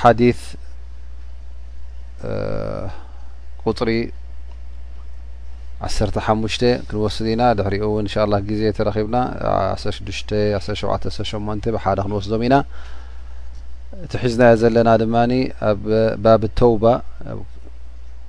ሓዲት ቁፅሪ ዓሰርተ ሓሙሽተ ክንወስድ ኢና ድሕሪኡ እውን እንሻ ላ ግዜ ተረኪብና ዓስራ ሽዱሽተ ዓስራ ሸውዓተ ዓስራ ሸሞንተ ብሓደ ክንወስዶም ኢና እቲ ሒዝናዮ ዘለና ድማ ኣብ ባብ ተውባ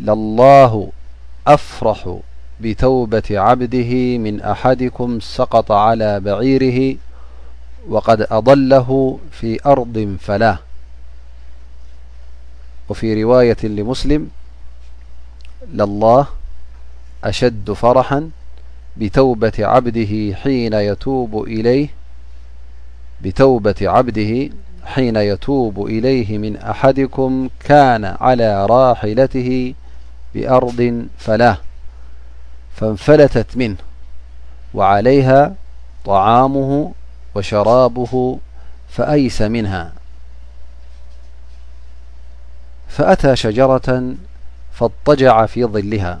للله أفرح بتوبة عبده من أحدكم سقط على بعيره وقد أضله في أرض فلاة وفيروية سل للله أشد فرحا بتوبة عبه حي يو إليهو ي يتوب إليه من أحدكم كان على راحلته بأرض فله فانفلتت منه وعليها طعامه وشرابه فأيس منها فأتى شجرة فاجع في ظلها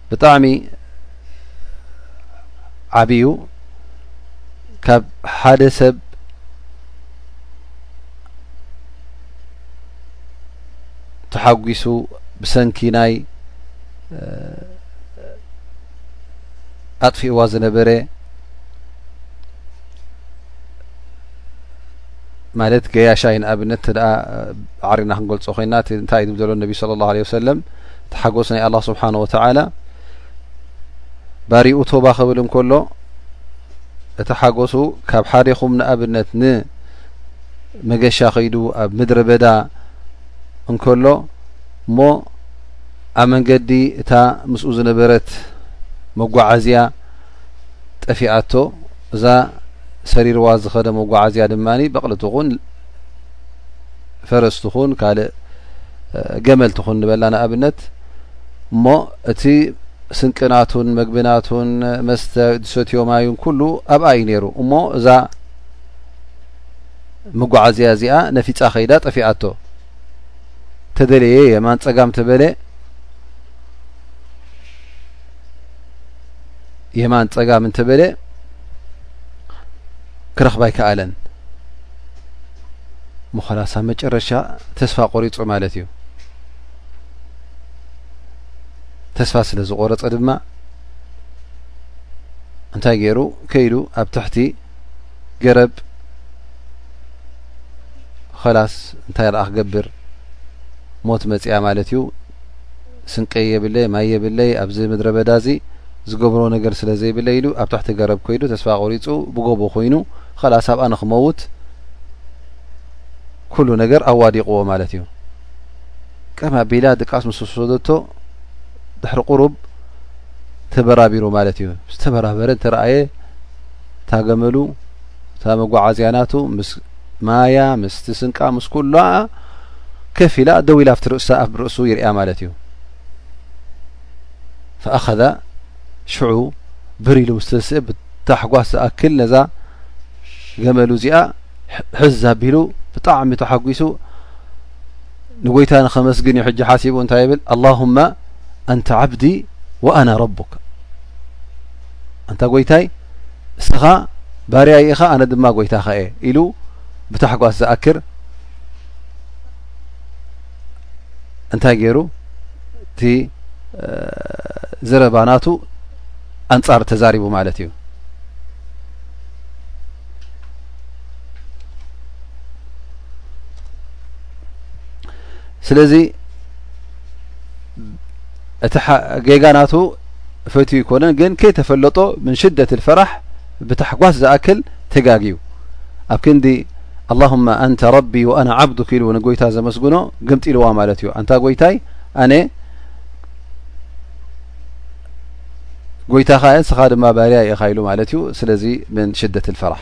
ብጣዕሚ ዓብዩ ካብ ሓደ ሰብ ተሓጒሱ ብሰንኪ ናይ ኣጥፊእዋ ዝነበረ ማለት ገያሻይ ንኣብነት ዓሪና ክንገልፆ ኮይና እንታይ ብ ዘሎ ነቢ ስለ ላ ለ ሰለም እቲ ሓጎስ ናይ ኣላ ስብሓን ወተላ ባሪኡ ቶባ ክብል እንከሎ እቲ ሓጎሱ ካብ ሓደኹም ንኣብነት ንመገሻ ከይዱ ኣብ ምድረ በዳ እንከሎ እሞ ኣብ መንገዲ እታ ምስኡ ዝነበረት መጓዓዝያ ጠፊኣቶ እዛ ሰሪርዋ ዝኸደ መጓዓዝያ ድማ በቕልትኹን ፈረስ ትኹን ካልእ ገመል ትኹን ንበላ ንኣብነት እሞ እቲ ስንቅናቱን መግብናቱን መስተ ዝሰትዮ ማዩን ኩሉ ኣብኣ እዩ ነይሩ እሞ እዛ መጓዓዝያ እዚኣ ነፊፃ ከይዳ ጠፊኣቶ ተደለየ የማን ፀጋም ተበለ የማን ፀጋም እንተበለ ክረኽባ ኣይከኣለን ምክላሳ መጨረሻ ተስፋ ቆሪፁ ማለት እዩ ተስፋ ስለ ዝቆረፀ ድማ እንታይ ገይሩ ከይዱ ኣብ ትሕቲ ገረብ ከላስ እንታይ ኣ ክገብር ሞት መፅያ ማለት እዩ ስንቀይ የብለይ ማይ የብለይ ኣብዚ ምድረ በዳ እዚ ዝገብሮ ነገር ስለ ዘይብለ ኢሉ ኣብ ታሕቲ ገረብ ኮይዱ ተስፋ ቆሪፁ ብጎቦ ኮይኑ ኸላስ ኣብኣ ንክመውት ኩሉ ነገር ኣዋዲቕዎ ማለት እዩ ቀም ኣቢላ ድቃስ ምስ ወሰደቶ ድሕሪ ቁሩብ ተበራቢሩ ማለት እዩ ዝተበራበረ ተረኣየ እታ ገመሉ እታ መጓዓዝያ ናቱ ምስ ማያ ምስቲ ስንቃ ምስ ኩሉኣ ከፍ ኢላ ደው ኢላ ኣብቲ ርእሳ ኣብ ርእሱ ይርያ ማለት እዩ ፈኣኸዛ ሽዑ ብር ኢሉ ምስ ተስእ ብታሕጓስ ዝኣክል ነዛ ገመሉ እዚኣ ሕዝ ኣቢሉ ብጣዕሚ ተሓጒሱ ንጎይታ ንኸመስግን እዩ ሕጂ ሓሲቡ እንታይ ይብል ኣላሁማ ኣንተ ዓብዲ ወኣና ረቡካ ኣንታ ጐይታይ እስኻ ባርያይ ኢኻ ኣነ ድማ ጐይታኻ እየ ኢሉ ብታሕጓስ ዝኣክር እንታይ ገይሩ እቲ ዘረባ ናቱ ኣንጻር ተዛሪቡ ማለት እዩ ስለዚ እቲ ጌጋ ናቱ ፈትዩ ኣይኮነን ግን ከይተፈለጦ ምን ሽደት ፈራሕ ብታሕጓስ ዝኣክል ተጋግዩ ኣብ ክንዲ ኣላሁማ ኣንተ ረቢ ኣና ዓብዱክ ኢሉ ንጎይታ ዘመስግኖ ግምጢ ኢልዋ ማለት እዩ ኣንታ ጎይታይ ኣነ ጎይታኻ ንስኻ ድማ ባርያ ኢኻ ኢሉ ማለት እዩ ስለዚ ምን ሽደት ፈራሕ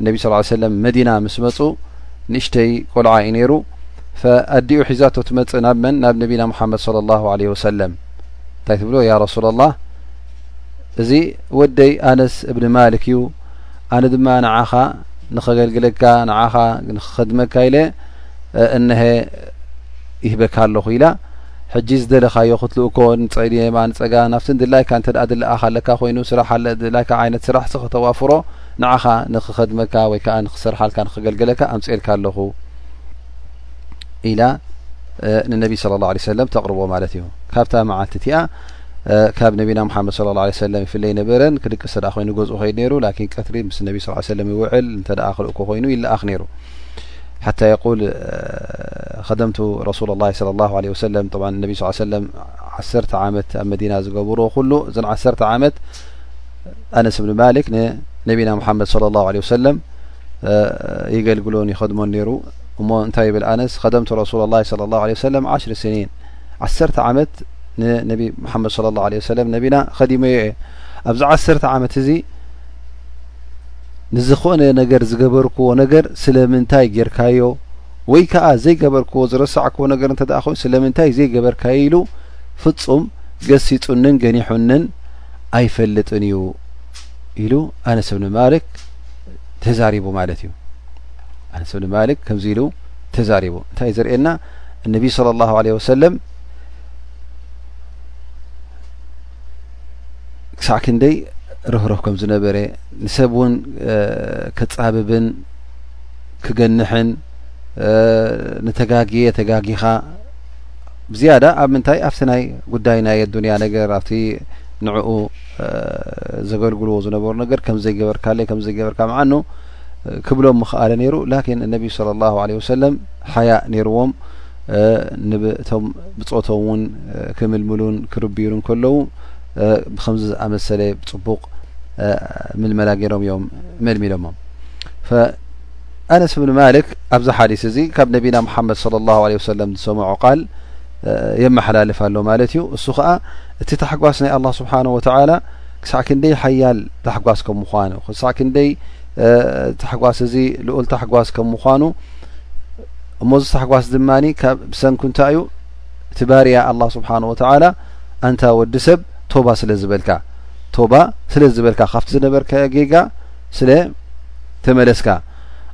እነቢ ስ ሰለም መዲና ምስ መፁ ንእሽተይ ቆልዓ እዩ ነይሩ ኣዲኡ ሒዛቶ ትመፅእ ናብ መን ናብ ነቢና ሙሓመድ ለ ላ ለ ወሰለም እንታይ ትብሎ ያ ረሱላ ላ እዚ ወደይ ኣነስ እብኒ ማልክ እዩ ኣነ ድማ ንዓኻ ንኸገልግለካ ንዓኻ ንክኸድመካ ኢለ እነሀ ይህበካ ኣለኹ ኢላ ሕጂ ዝደለኻዮ ክትልእኮ ንፀሊማ ንፀጋ ናብቲ ድላይካ እተ ድለኣኻ ኣለካ ኮይኑ ስራሕ ድላይካ ዓይነት ስራሕ ፅ ከተዋፍሮ ንዓኻ ንኽኸድመካ ወይ ከኣ ንኽሰርሓልካ ንኽገልገለካ ኣምፅኤልካ ኣለኹ ኢላ ንነቢ ስለ ላ ሰለም ተቕርቦ ማለት እዩ ካብታ መዓልቲ እቲኣ ካብ ነቢና ሓመድ ص ه ሰለ ይፍለ ነበረን ክድቂ ስ ኮይኑ ገዝኡ ከይድ ነሩ ላን ቀትሪ ምስ ነቢ ስ ሰለ ይውዕል እተ ክልእኮ ኮይኑ ይለኣኽ ነይሩ ሓታ የቁል ከደምቱ ረሱላ ላ ለ ላ ለ ሰለ ነ ስ ሰለ ዓሰተ ዓመት ኣብ መዲና ዝገብርዎ ኩሉ እዘን ዓሰርተ ዓመት ኣነስ እብኒ ማሊክ ንነቢና ሙሓመድ ለ ላሁ ለ ወሰለም ይገልግሎን ይኸድሞን ነይሩ እሞ እንታይ ይብል ኣነስ ከደምቲ ረሱላ ላ ለ ላ ለ ወሰለም ዓሽሪ ስኒን ዓሰርተ ዓመት ንነቢ ሙሓመድ ለ ላሁ ለ ወሰለም ነቢና ኸዲመዮ እየ ኣብዚ ዓሰርተ ዓመት እዚ ንዝኾነ ነገር ዝገበርክዎ ነገር ስለምንታይ ጌርካዮ ወይ ከዓ ዘይገበርክዎ ዝረሳዕክዎ ነገር እንተ ኮይኑ ስለምንታይ ዘይገበርካዮ ኢሉ ፍፁም ገሲፁንን ገኒሑንን ኣይፈልጥን እዩ ኢሉ ኣነስ ብኒ ማልክ ተዛሪቡ ማለት እዩ ኣነስ ብኒ ማልክ ከምዚ ኢሉ ተዛሪቡ እንታይ እዩ ዘርእየና እነቢይ ስለ ላሁ ለ ወሰለም ክሳዕ ክንደይ ርህርህ ከም ዝነበረ ንሰብ እውን ክፃብብን ክገንሕን ንተጋጊየ ተጋጊኻ ብዝያዳ ኣብ ምንታይ ኣብቲ ናይ ጉዳይ ናይ ኣዱንያ ነገር ኣብቲ ንዕኡ ዘገልግልዎ ዝነበሩ ነገር ከምዘይገበርካለይ ከምዘይገበርካ ምዓኑ ክብሎም ምኽኣለ ነይሩ ላኪን እነቢዩ ስለ ላሁ ለ ወሰለም ሓያ ነይርዎም ንቶም ብፆቶም እውን ክምልምሉን ክርብዩን ከለዉ ብከምዚ ዝኣመሰለ ፅቡቅ ምልመላ ገይሮም እዮም መልሚሎሞም ኣነስ ብን ማልክ ኣብዚ ሓዲስ እዚ ካብ ነቢና ሙሓመድ ለ ላ ለ ወሰለም ዝሰምዖ ቃል የመሓላልፍ ኣሎ ማለት እዩ እሱ ከዓ እቲ ታሕጓስ ናይ ኣላ ስብሓን ወተላ ክሳዕ ክንደይ ሓያል ታሕጓስ ከም ምኳኑ ክሳዕ ክንደይ ታሕጓስ እዚ ልኡል ታሕጓስ ከም ምኳኑ እሞ እዚ ታሕጓስ ድማ ካብ ብሰንኩ እንታይ እዩ እቲ ባርያ ኣላ ስብሓን ወተላ ኣንታ ወዲ ሰብ ቶባ ስለ ዝበልካ ቶባ ስለ ዝበልካ ካብቲ ዝነበርከ ጌጋ ስለ ተመለስካ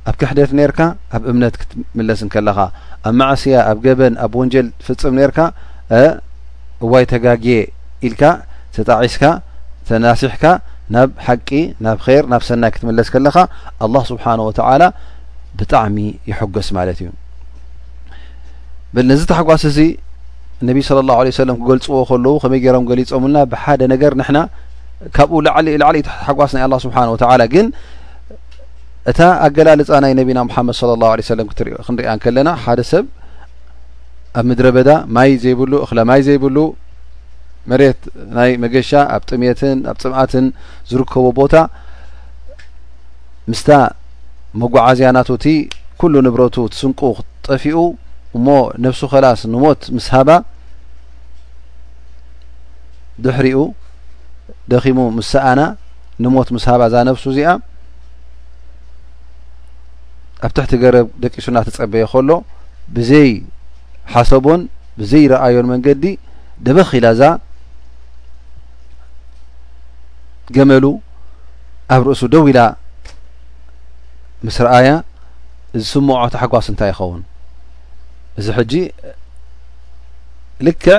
ኣብ ክሕደት ነርካ ኣብ እምነት ክትምለስ እንከለኻ ኣብ ማዕስያ ኣብ ገበን ኣብ ወንጀል ትፍፅም ነርካ እዋይ ተጋግየ ኢልካ ተጣዒስካ ተናሲሕካ ናብ ሓቂ ናብ ር ናብ ሰናይ ክትምለስ ከለኻ ኣላ ስብሓን ወተላ ብጣዕሚ ይሕጎስ ማለት እዩ ነዚ ተሓጓስ እዚ ነቢ ስለ ላሁ ለ ሰለም ክገልፅዎ ከለዉ ከመይ ገይሮም ገሊፆምልና ብሓደ ነገር ንሕና ካብኡ ላዕሊ ላዕሊ ትሕቲ ሓጓስ ናይ ኣላ ስብሓን ወተዓላ ግን እታ ኣገላልፃ ናይ ነቢና ሙሓመድ ስለ ላሁ ለ ሰለም ክንሪኣ ከለና ሓደ ሰብ ኣብ ምድረ በዳ ማይ ዘይብሉ እክለ ማይ ዘይብሉ መሬት ናይ መገሻ ኣብ ጥሜትን ኣብ ፅምኣትን ዝርከቦ ቦታ ምስታ መጓዓዝያ ናቱ እቲ ኩሉ ንብረቱ ትስንቁ ክጠፊኡ እሞ ነብሱ ከላስ ንሞት ምስ ሃባ ድሕሪኡ ደኺሙ ምስ ሰኣና ንሞት ምስ ሃባ እዛ ነብሱ እዚኣ ኣብ ትሕቲ ገረብ ደቂሱና ትፀበየ ከሎ ብዘይ ሓሰቦን ብዘይ ረኣዮን መንገዲ ደበኽ ኢላ እዛ ገመሉ ኣብ ርእሱ ደው ኢላ ምስ ረኣያ ዝስምዖ ታሕጓስ እንታይ ይኸውን እዚ ሕጂ ልክዕ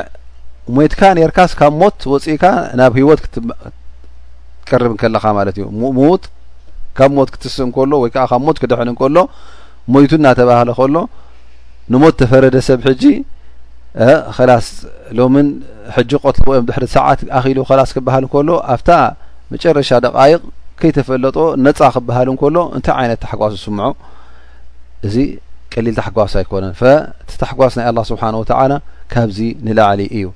ሞትካ ነርካስ ካብ ሞት ወፅእካ ናብ ሂወት ክትቀርብ ከለካ ማለት እዩ ሙት ካብ ሞት ክትስእ ከሎ ወይ ከዓ ካብ ሞት ክድሕን ከሎ ሞይቱ እናተባህለ ከሎ ንሞት ተፈረደ ሰብ ሕጂ ኸላስ ሎምን ሕጂ ቆትልዎ እዮም ድሕሪ ሰዓት ኣኪሉ ኸላስ ክበሃል ከሎ ኣብታ መጨረሻ ደቃይቅ ከይተፈለጦ ነፃ ክበሃል ከሎ እንታይ ዓይነት ተሓጓስ ዝስምዖ እዚ ቀሊል ታሕጓስ ኣይኮነን እቲ ታሕጓስ ናይ ኣላ ስብሓን ወተላ ካብዚ ንላዕሊ እዩ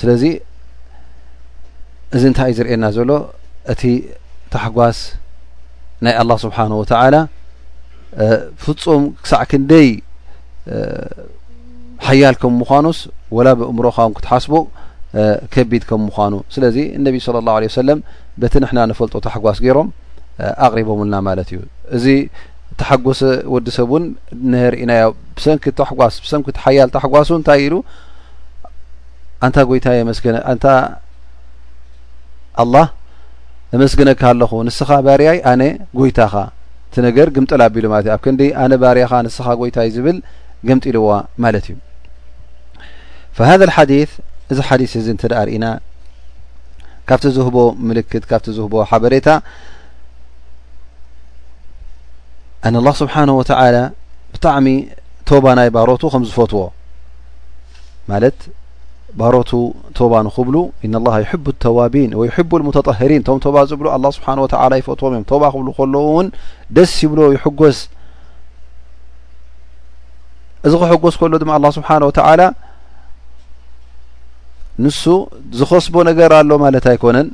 ስለዚ እዚ እንታይ እዩ ዝርእየና ዘሎ እቲ ታሕጓስ ናይ ኣላ ስብሓን ወተላ ፍፁም ክሳዕ ክንደይ ሓያል ከም ምዃኑስ ወላ ብእምሮካ ውን ክትሓስቡ ከቢድ ከም ምዃኑ ስለዚ እነቢ ስለ ላሁ ለ ወሰለም በቲ ንሕና ንፈልጦ ታሕጓስ ገይሮም ኣቕሪቦምልና ማለት እዩ እዚ እተሓጐሰ ወዲ ሰብ እውን እንሀ ርኢናዮ። ብሰንኪ ታሕጓስ ብሰንኪ እቲ ሓያል ታሕጓሱ እንታይ ኢሉ ኣንታ ጐይታየ መስገነ ኣንታ ኣላ እመስግነካ ኣለኹ ንስኻ ባርያይ ኣነ ጐይታኻ እቲ ነገር ግምጥል ኣቢሉ ማለት እዩ ኣብ ክንዲ ኣነ ባርያኻ ንስኻ ጐይታይ ዝብል ገምጢልዋ ማለት እዩ ፈሃذ ሓዲ እዚ ሓዲስ እዚ እንተ ርእና ካብቲ ዝህቦ ምልክት ካብቲ ዝህቦ ሓበሬታ ኣነ ኣላ ስብሓን ወተላ ብጣዕሚ ቶባ ናይ ባሮቱ ከም ዝፈትዎ ማለት ባሮቱ ቶባ ንክብሉ እና ላ ይሕቡ ተዋቢን ወይ ሕቡ ሙተጠህሪን እቶም ቶባ ዝብሉ ኣላ ስብሓን ወተላ ይፈትዎም እዮም ቶባ ክብሉ ከለዉ እውን ደስ ይብሎ ይሕጎስ እዚ ክሕጎስ ከሎ ድማ ኣላ ስብሓን ወተላ ንሱ ዝኸስቦ ነገር ኣሎ ማለት ኣይኮነን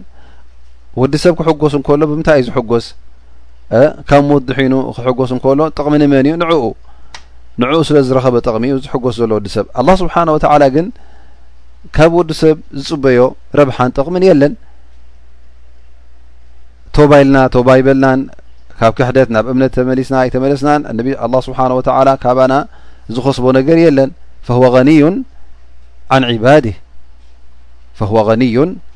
ወዲ ሰብ ክሕጎስ እንከሎ ብምንታይ እዩ ዝሕጎስ ካብ ሞት ድሒኑ ክሕጎስ እንከሎ ጥቕሚ ንመን እዩ ንዕኡ ንዕኡ ስለ ዝረኸበ ጥቕሚ እዩ ዝሕጎስ ዘሎ ወዲ ሰብ ኣላ ስብሓን ወተዓላ ግን ካብ ወዲ ሰብ ዝፅበዮ ረብሓን ጥቕምን የለን ቶባይልና ቶባይበልናን ካብ ክሕደት ናብ እምነት ተመሊስና ኣይተመለስናን እነቢ ኣላ ስብሓን ወተዓላ ካባና ዝኸስቦ ነገር የለን ፈህወ ኒዩን ዓን ዕባድ ፈህወ ኒዩን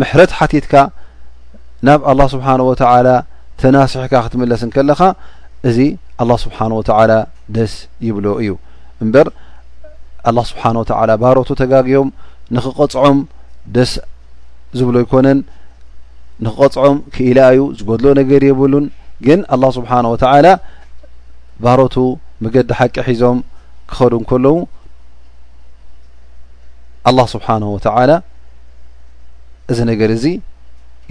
ምሕረት ሓቲትካ ናብ ኣላ ስብሓን ወተዓላ ተናስሕካ ክትምለስ እንከለኻ እዚ ኣላ ስብሓን ወተዓላ ደስ ይብሎ እዩ እምበር ኣላ ስብሓን ወተዓላ ባሮቱ ተጋግዮም ንክቐፅዖም ደስ ዝብሎ ኣይኮነን ንክቐፅዖም ክኢላ እዩ ዝጎድሎ ነገር የብሉን ግን ኣላ ስብሓን ወተዓላ ባሮቱ መገዲ ሓቂ ሒዞም ክኸዱ እንከለዉ ኣላህ ስብሓን ወተዓላ እዚ ነገር እዚ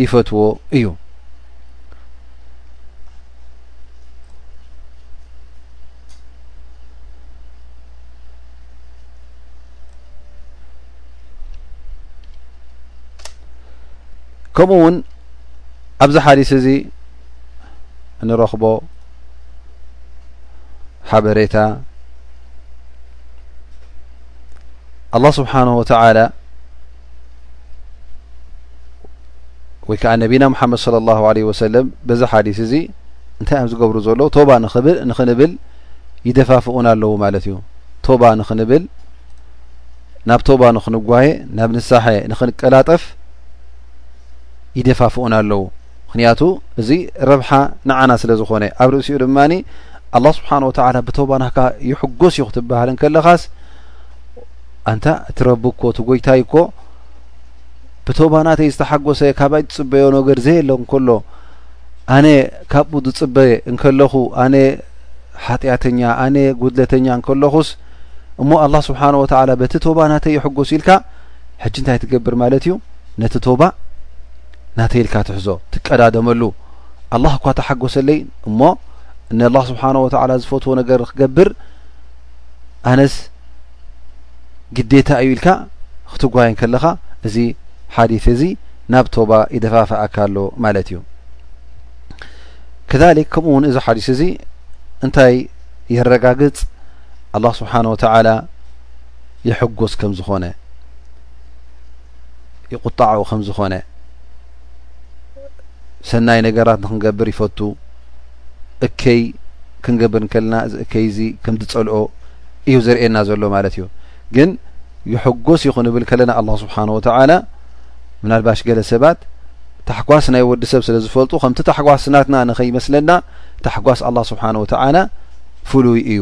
ይፈትዎ እዩ ከምኡ ውን ኣብዚ ሓዲስ እዚ እንረኽቦ ሓበሬታ ኣላ ስብሓን ወተላ ወይ ከዓ ነቢና ሙሓመድ ለ ላ ለ ወሰለም በዚ ሓዲስ እዚ እንታይ እዮም ዝገብሩ ዘሎ ቶባ ንኽንብል ይደፋፍኡና ኣለዉ ማለት እዩ ቶባ ንኽንብል ናብ ቶባ ንኽንጓየ ናብ ንሳሐ ንኽንቀላጠፍ ይደፋፍኡና ኣለዉ ምክንያቱ እዚ ረብሓ ንዓና ስለ ዝኾነ ኣብ ርእሲኡ ድማ ኣላ ስብሓን ወተላ ብተባ ናካ ይሕጎስ እዩ ክትበሃል ከለኻስ ኣንታ እቲ ረቢ እኮ እቲ ጎይታይ እኮ ብተባ ናተይ ዝተሓጎሰ ካባይ ዝፅበዮ ነገር ዘየለ እንከሎ ኣነ ካብኡ ዝፅበ እንከለኹ ኣነ ሓጢኣተኛ ኣነ ጉድለተኛ እንከለኹስ እሞ ኣላ ስብሓን ወተላ በቲ ተባ ናተይ ይሕጎስ ኢልካ ሕጂ እንታይ ትገብር ማለት እዩ ነቲ ተባ ናተይ ኢልካ ትሕዞ ትቀዳደመሉ ኣላህ እኳ ተሓጎሰለይ እሞ ንኣላ ስብሓን ወተላ ዝፈትዎ ነገር ክገብር ኣነስ ግዴታ እዩ ኢልካ ክትጓየን ከለኻ እዚ ሓዲ እዚ ናብ ቶባ ይደፋፍኣካ ኣሎ ማለት እዩ ከሊክ ከምኡ እውን እዚ ሓዲስ እዚ እንታይ የረጋግፅ ኣላ ስብሓን ወተላ ይሕጎስ ከም ዝኾነ ይቁጣዑ ከም ዝኾነ ሰናይ ነገራት ንክንገብር ይፈቱ እከይ ክንገብር ከልና እዚ እከይ እዚ ከም ዝፀልኦ እዩ ዘርእየና ዘሎ ማለት እዩ ግን ይሕጎስ ይኹን ብል ከለና ኣላ ስብሓን ወተላ ምናልባሽ ገለ ሰባት ታሕጓስ ናይ ወዲ ሰብ ስለ ዝፈልጡ ከምቲ ታሕጓስ ናትና ንኸይመስለና ታሕጓስ ኣላ ስብሓን ወተላ ፍሉይ እዩ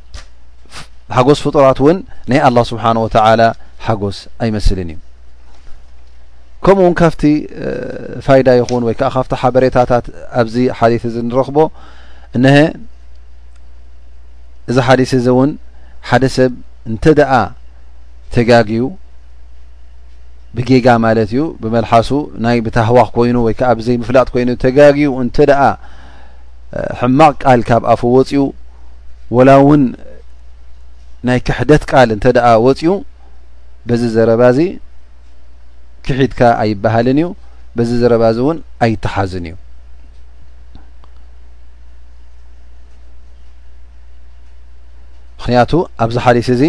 ሓጎስ ፍጡራት እውን ናይ ኣላ ስብሓን ወተላ ሓጎስ ኣይመስልን እዩ ከምኡ ውን ካብቲ ፋይዳ ይኹን ወይ ከዓ ካብቲ ሓበሬታታት ኣብዚ ሓዲት እዚ ንረኽቦ እነሀ እዚ ሓዲስ እዚ እውን ሓደ ሰብ እንተ ደኣ ተጋግዩ ብጌጋ ማለት እዩ ብመልሓሱ ናይ ብታህዋኽ ኮይኑ ወይ ከዓ ብዘይምፍላጥ ኮይኑ ተጋግዩ እንተ ደኣ ሕማቕ ቃል ካብ ኣፉ ወፅኡ ወላ እውን ናይ ክሕደት ቃል እንተ ደኣ ወፅኡ በዚ ዘረባ እዚ ክሒድካ ኣይበሃልን እዩ በዚ ዘረባ እዚ እውን ኣይተሓዝን እዩ ምክንያቱ ኣብዚ ሓዲስ እዚ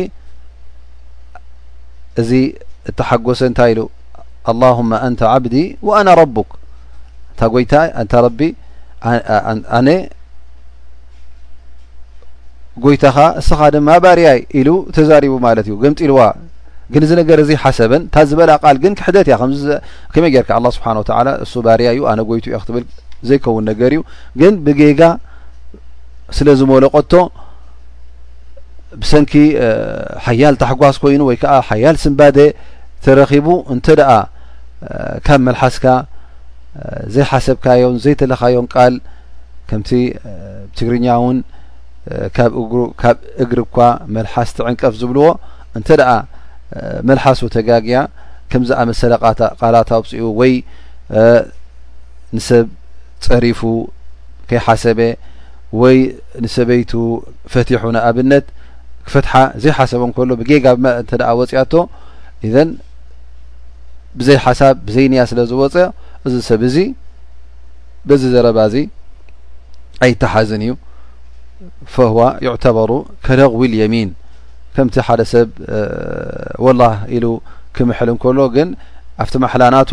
እዚ እተሓጎሰ እንታይ ኢሉ ኣላሁማ ኣንተ ዓብዲ ወኣና ረቡክ እንታ ጎይታ እንታ ረቢ ኣነ ጎይታኻ እስኻ ድማ ባርያይ ኢሉ ተዛሪቡ ማለት እዩ ገምጢልዋ ግን እዚ ነገር እዚ ሓሰበን እታ ዝበላ ቃል ግን ክሕደት እያ ከመይ ጌርካ ኣላ ስብሓን ወተላ እሱ ባርያ እዩ ኣነ ጎይቱ እዮ ክትብል ዘይከውን ነገር እዩ ግን ብጌጋ ስለ ዝመለቆቶ ብሰንኪ ሓያል ታሕጓስ ኮይኑ ወይ ከዓ ሓያል ስምባደ ተረኺቡ እንተ ደኣ ካብ መልሓስካ ዘይሓሰብካዮን ዘይተለኻዮን ቃል ከምቲ ትግርኛ እውን ካብ እግሩ ካብ እግሪ እኳ መልሓስ ትዕንቀፍ ዝብልዎ እንተ ደኣ መልሓሱ ተጋግያ ከምዝኣመሰለ ቃላት ኣውፅኡ ወይ ንሰብ ጸሪፉ ከይሓሰበ ወይ ንሰበይቱ ፈቲሑ ንኣብነት ክፈትሓ ዘይሓሰቦ እንከሎ ብጌጋ እንተ ወጽያቶ እዘን ብዘይ ሓሳብ ብዘይ ንያ ስለ ዝወፀ እዚ ሰብ እዚ በዚ ዘረባ እዚ ኣይተሓዝን እዩ ፈህዋ ይዕተበሩ ከለቕዊል የሚን ከምቲ ሓደ ሰብ ወላ ኢሉ ክምሕል እንከሎ ግን ኣብቲ ማሓላናቱ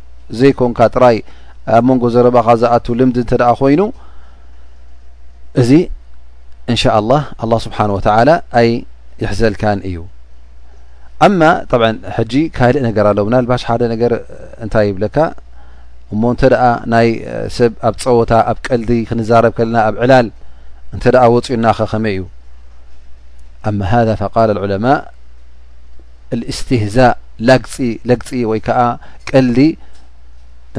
ዘይኮንካ ጥራይ ኣብ መንጎ ዘረባኻ ዝኣቱ ልምዲ እንተ ኮይኑ እዚ እንሻ ላ ኣላ ስብሓን ወተላ ኣይ ይሕዘልካን እዩ ኣማ ብ ሕጂ ካልእ ነገር ኣሎ ምናልባሽ ሓደ ነገር እንታይ ይብለካ እሞ እንተ ናይ ሰብ ኣብ ፀወታ ኣብ ቀልዲ ክንዛረብ ከለና ኣብ ዕላል እንተ ወፅኡናኸ ከመይ እዩ ኣማ ሃ ፈቃል ዑለማ እልእስቲህዛእ ላግጺ ለግጺ ወይ ከኣ ቀልዲ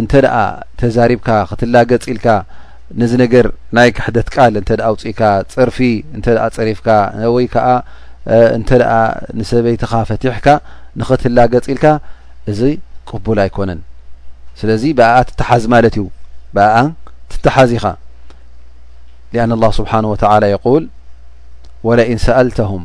እንተ ደኣ ተዛሪብካ ክትላገጽ ኢልካ ነዚ ነገር ናይ ክሕደት ቃል እንተ ደኣ ኣውጺእካ ጸርፊ እንተ ደኣ ጸሪፍካ ወይ ከኣ እንተ ደኣ ንሰበይትኻ ፈቲሕካ ንኽትላገጽ ኢልካ እዚ ቅቡል ኣይኮነን ስለዚ ብኣኣ ትተሓዝ ማለት እዩ ብኣኣ ትተሓዝ ኢኻ ሊኣን ኣላ ስብሓን ወተላ የቁል ወለኢን ሰኣልተሁም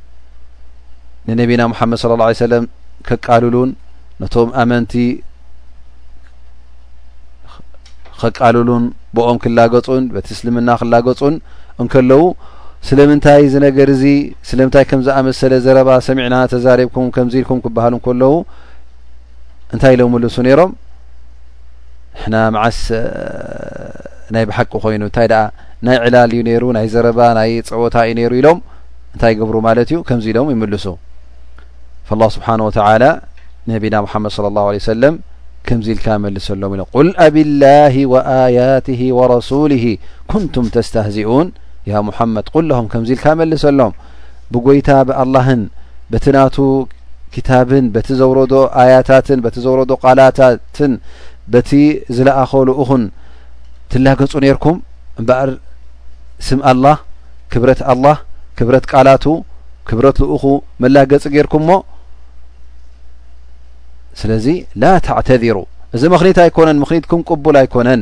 ንነቢና ሙሓመድ صለ ه ሰለም ከቃልሉን ነቶም ኣመንቲ ከቃልሉን ብኦም ክላገፁን በቲ እስልምና ክላገፁን እንከለዉ ስለምንታይ እዚ ነገር እዚ ስለምንታይ ከምዝኣመሰለ ዘረባ ሰሚዕና ተዛሪብኩም ከምዚ ኢልኩም ክበሃሉ ከለዉ እንታይ ኢሎም ምልሱ ነይሮም ንሕና መዓስ ናይ ብሓቂ ኮይኑ እንታይ ደኣ ናይ ዕላል እዩ ነይሩ ናይ ዘረባ ናይ ፀወታ እዩ ነይሩ ኢሎም እንታይ ገብሩ ማለት እዩ ከምዚ ኢሎም ይምልሱ ላ ስብሓን ወተላ ነቢና ሙሓመድ ለ ላሁ ለ ሰለም ከምዚ ኢልካ መልሰሎም ኢሎም ቁል ኣብላሂ ወኣያት ወረሱሊ ኩንቱም ተስተህዚኡን ያ ሙሓመድ ቁል ለሆም ከምዚ ኢልካ መልሰሎም ብጐይታ ብኣላህን በቲ ናቱ ክታብን በቲ ዘውረዶ ኣያታትን በቲ ዘውረዶ ቃላታትን በቲ ዝለኣኾ ልኡኹን ትላገጹ ነይርኩም እምበኣር ስም ኣላህ ክብረት ኣላህ ክብረት ቃላቱ ክብረት ልኡኹ መላገፂ ጌርኩም ሞ ስለዚ ላ ተዕተዚሩ እዚ ምኽኒት ኣይኮነን ምኽኒትኩም ቅቡል ኣይኮነን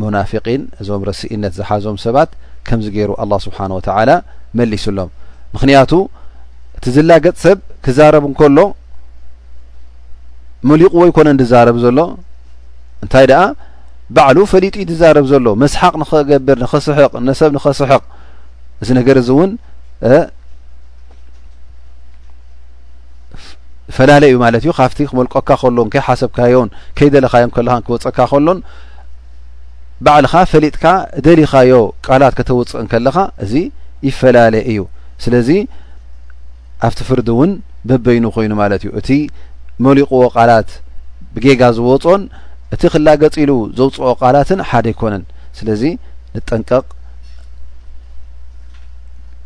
ሙናፊቒን እዞም ረሲኢነት ዝሓዞም ሰባት ከምዚ ገይሩ ኣላ ስብሓን ወተዓላ መሊሱሎም ምኽንያቱ እቲ ዝላገፅ ሰብ ክዛረብ እንከሎ መሊቑዎ ይኮነ ዝዛረብ ዘሎ እንታይ ደኣ ባዕሉ ፈሊጡ ዩ ዝዛረብ ዘሎ መስሓቕ ንኸገብር ንኸስሕቕ ነሰብ ንኸስሕቕ እዚ ነገር እዚ እውን ዝፈላለ እዩ ማለት እዩ ካብቲ ክመልቀካ ከሎን ከይሓሰብካዮን ከይደለኻዮን ከለኻን ክወፀካ ከሎን ባዕልኻ ፈሊጥካ ደሊኻዮ ቃላት ከተውፅእን ከለኻ እዚ ይፈላለ እዩ ስለዚ ኣብቲ ፍርዲ እውን በበይኑ ኮይኑ ማለት እዩ እቲ መሊቕዎ ቃላት ብጌጋ ዝወፆን እቲ ክላገፅ ኢሉ ዘውፅኦ ቃላትን ሓደ ኣይኮነን ስለዚ ንጠንቀቕ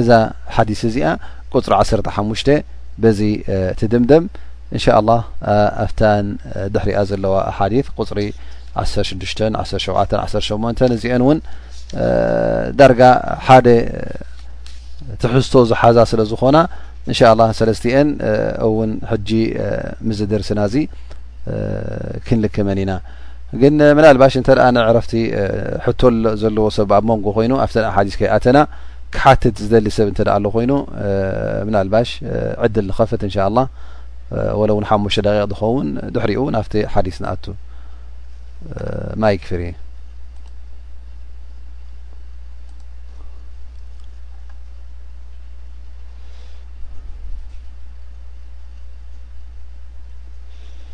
እዛ ሓዲስ እዚኣ ቁፅሪ ዓሰርተ ሓሙሽተ በዚ ትድምደም እንሻኣላህ ኣብተን ድሕሪኣ ዘለዋ ኣሓዲት ቁፅሪ ዓሰርተ ሽዱሽተ ዓሰርተ ሸውዓተ ዓሰርተ ሸሞንተ እዚአን እውን ዳርጋ ሓደ ትሕዝቶ ዝሓዛ ስለ ዝኾና እንሻላ ሰለስትኤን እውን ሕጂ ምዝ ደርስና እዚ ክንልክመን ኢና ግን ምናልባሽ እንተ ንዕረፍቲ ሕቶ ዘለዎ ሰብ ኣብ መንጎ ኮይኑ ኣብተ ሓዲስ ከይኣተና ክሓትት ዝደሊ ሰብ እተ ኣሎ ኮይኑ ምናልባሽ ዕድል ንኸፍት እንሻ ላ ወለ እውን ሓሙሽተ ደቂ ዝኸውን ድሕሪኡ እውን ኣብቲ ሓዲስ ንኣቱ ማይክ ፍሪ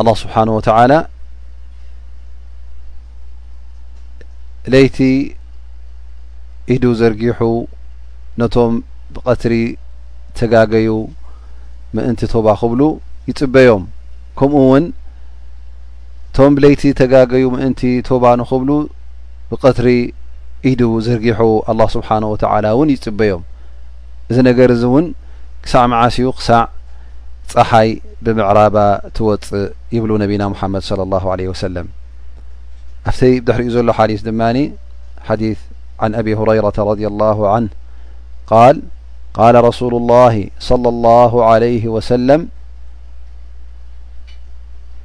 ኣላ ስብሓን ወተላ ለይቲ ኢዱ ዘርጊሑ ነቶም ብቐትሪ ተጋገዩ ምእንቲ ቶባ ክብሉ ይፅበዮም ከምኡ እውን እቶም ለይቲ ተጋገዩ ምእንቲ ቶባ ንክብሉ ብቐትሪ ኢዱ ዘርጊሑ ኣላ ስብሓን ወተላ እውን ይፅበዮም እዚ ነገር እዚ እውን ክሳዕ መዓስ እዩ ክሳዕ ፀሓይ ብምዕራባ ትወፅእ ይብሉ ነቢና ሙሓመድ ለ ላ ለ ወሰለም ኣብቲ ድሕሪኡ ዘሎ ሓዲስ ድማ ሓዲ ን ኣቢ ሁረይረ ረድ ላ ን ቃል ቃል ረሱሉ ላ ለ ላ ለ ወሰለም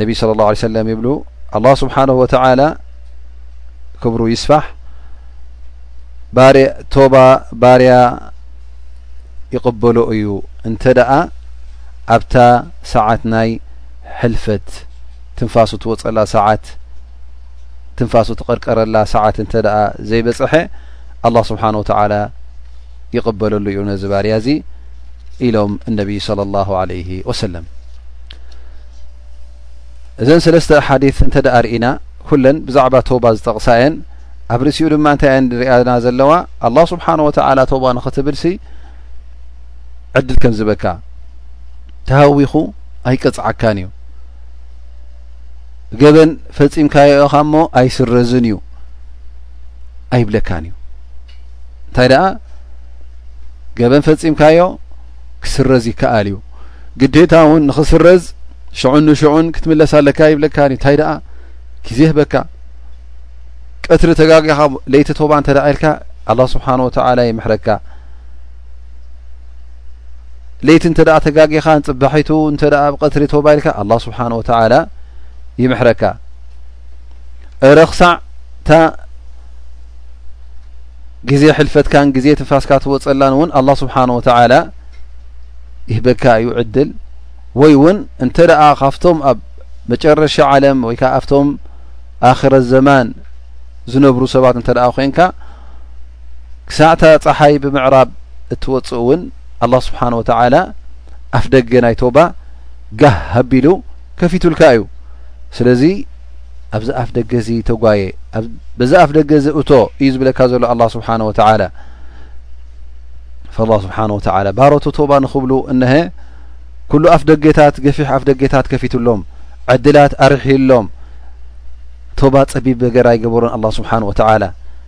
ነቢ صለ ላه ለ ሰለም ይብሉ ኣላ ስብሓን ወተላ ክብሩ ይስፋሕ ቶባ ባርያ ይቕበሎ እዩ እንተ ደኣ ኣብታ ሰዓት ናይ ሕልፈት ትንፋሱ ትወፀላ ሰዓት ትንፋሱ ትቐርቀረላ ሰዓት እንተ ደኣ ዘይበፅሐ ኣላ ስብሓን ወተላ ይቕበለሉ እዩ ነዚ ባርያ እዚ ኢሎም እነቢይ صለ ላሁ ለይህ ወሰለም እዘን ሰለስተ ሓዲት እንተ ርእና ኩለን ብዛዕባ ተባ ዝጠቕሳ እየን ኣብ ርእሲኡ ድማ እንታይ እየን ንሪኣና ዘለዋ ኣላ ስብሓን ወተላ ተባ ንክትብልሲ ዕድል ከም ዝበካ ተሃዊኹ ኣይቀፅዓካን እዩ ገበን ፈፂምካዮኢኻ እሞ ኣይስረዝን እዩ ኣይብለካን እዩ እንታይ ደኣ ገበን ፈፂምካዮ ክስረዝ ይከኣል እዩ ግዴታ እውን ንክስረዝ ሽዑን ንሽዑን ክትምለስ ኣለካ ይብለካኒ እንታይ ደኣ ግዜ ህበካ ቀትሪ ተጋጊኻ ለይቲ ቶባ እንተ ኢልካ ኣላ ስብሓን ወተላ ይምሕረካ ለይቲ እንተ ተጋጊኻ ንፅባሒቱ እንተ ብ ቀትሪ ቶባ ኢልካ ኣላ ስብሓን ወተላ ይምሕረካ እረ ክሳዕ እታ ግዜ ሕልፈትካን ግዜ ትንፋስካ ትወፀላን እውን ኣላ ስብሓን ወተዓላ ይህበካ እዩ ዕድል ወይ እውን እንተ ደኣ ካብቶም ኣብ መጨረሻ ዓለም ወይ ከዓ ኣብቶም ኣክረ ዘማን ዝነብሩ ሰባት እንተ ደኣ ኮንካ ክሳዕታ ፀሓይ ብምዕራብ እትወፅእ እውን ኣላ ስብሓን ወተዓላ ኣፍ ደገ ናይ ቶባ ጋህ ሃቢሉ ከፊቱልካ እዩ ስለዚ ኣብዚ ኣፍ ደገ እዚ ተጓየ በዚ ኣፍ ደገ እዚ እቶ እዩ ዝብለካ ዘሎ ኣላ ስብሓን ወተላ ላ ስብሓን ወተላ ባሮቶ ቶባ ንክብሉ እነሀ ኩሉ ኣፍ ደገታት ገፊሕ ኣፍ ደገታት ከፊትሎም ዕድላት ኣርሒሎም ቶባ ፀቢብ ነገር ኣይገበሩን ኣላ ስብሓን ወተላ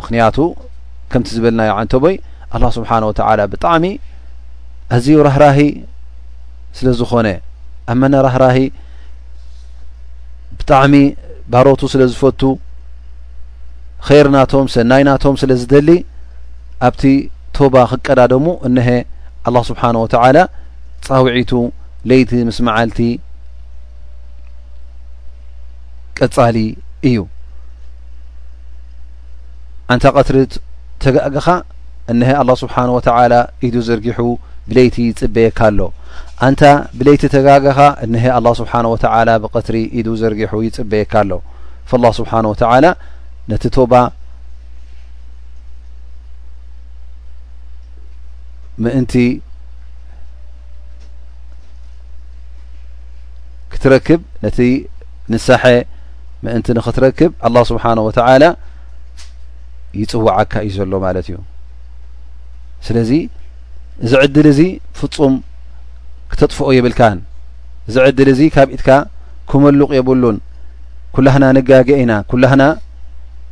ምክንያቱ ከምቲ ዝበልናዮ ዓንተቦይ ኣላ ስብሓን ወተላ ብጣዕሚ ኣዝዩ ራህራሂ ስለ ዝኾነ ኣብ መነ ራህራሂ ብጣዕሚ ባሮቱ ስለ ዝፈቱ ኸይር ናቶም ሰናይ ናቶም ስለ ዝደሊ ኣብቲ ቶባ ክቀዳደሙ እነሀ ኣላ ስብሓን ወተላ ፃውዒቱ ለይቲ ምስ መዓልቲ ቀጻሊ እዩ ኣንታ ቀትሪ ተጋእግኻ እነሀ ኣላ ስብሓን ወተላ ኢዱ ዘርጊሑ ብለይቲ ይፅበየካ ኣሎ ኣንታ ብለይቲ ተጋገኻ እነሀ ኣላ ስብሓን ወተላ ብቀትሪ ኢዱ ዘርጊሑ ይፅበየካ ኣሎ ላ ስብሓን ወተላ ነቲ ቶባ ምእንቲ ክትረክብ ነቲ ንሳሐ ምእንቲ ንክትረክብ ኣላ ስብሓን ወተዓላ ይፅዋዓካ እዩ ዘሎ ማለት እዩ ስለዚ እዚ ዕድል እዚ ፍፁም ክተጥፍኦ የብልካን እዚ ዕድል እዚ ካብ ኢትካ ክመሉቕ የብሉን ኩላህና ንጋገ ኢና ኩላህና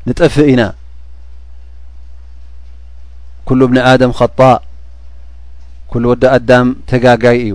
ንጠፍእ ኢና ኩሉ እብኒ ኣደም ኸጣእ ኩሉ ወዲ ኣዳም ተጋጋይ እዩ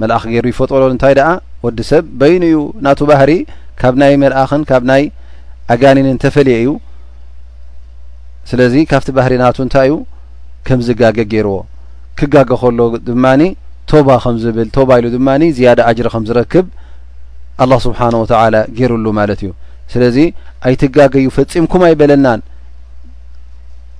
መልኣኽ ገይሩ ይፈጠሮ እንታይ ደኣ ወዲ ሰብ በይኑ እዩ ናቱ ባህሪ ካብ ናይ መልኣኽን ካብ ናይ ኣጋኒንን ተፈልየ እዩ ስለዚ ካብቲ ባህሪ ናቱ እንታይ እዩ ከም ዝጋገ ገይርዎ ክጋገ ከሎ ድማኒ ቶባ ከም ዝብል ቶባ ኢሉ ድማ ዝያዳ ኣጅሪ ከም ዝረክብ ኣላ ስብሓን ወተላ ገይሩሉ ማለት እዩ ስለዚ ኣይትጋገዩ ፈፂምኩም ኣይበለናን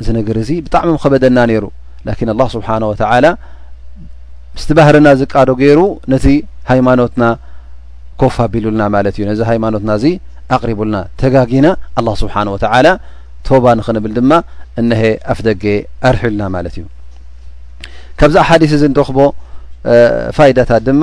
እዚ ነገር እዚ ብጣዕሚ ከበደና ነይሩ ላኪን ኣላ ስብሓን ወተላ ምስቲ ባህርና ዝቃዶ ገይሩ ነቲ ሃይማኖትና ኮፍ ኣቢሉልና ማለት እዩ ነዚ ሃይማኖትና እዚ ኣቅሪቡልና ተጋጊና ኣላ ስብሓን ወተላ ቶባ ንክንብል ድማ እነሀ ኣፍ ደገ ኣርሒልና ማለት እዩ ካብዛ ሓዲስ እዚ ንረክቦ ፋይዳታት ድማ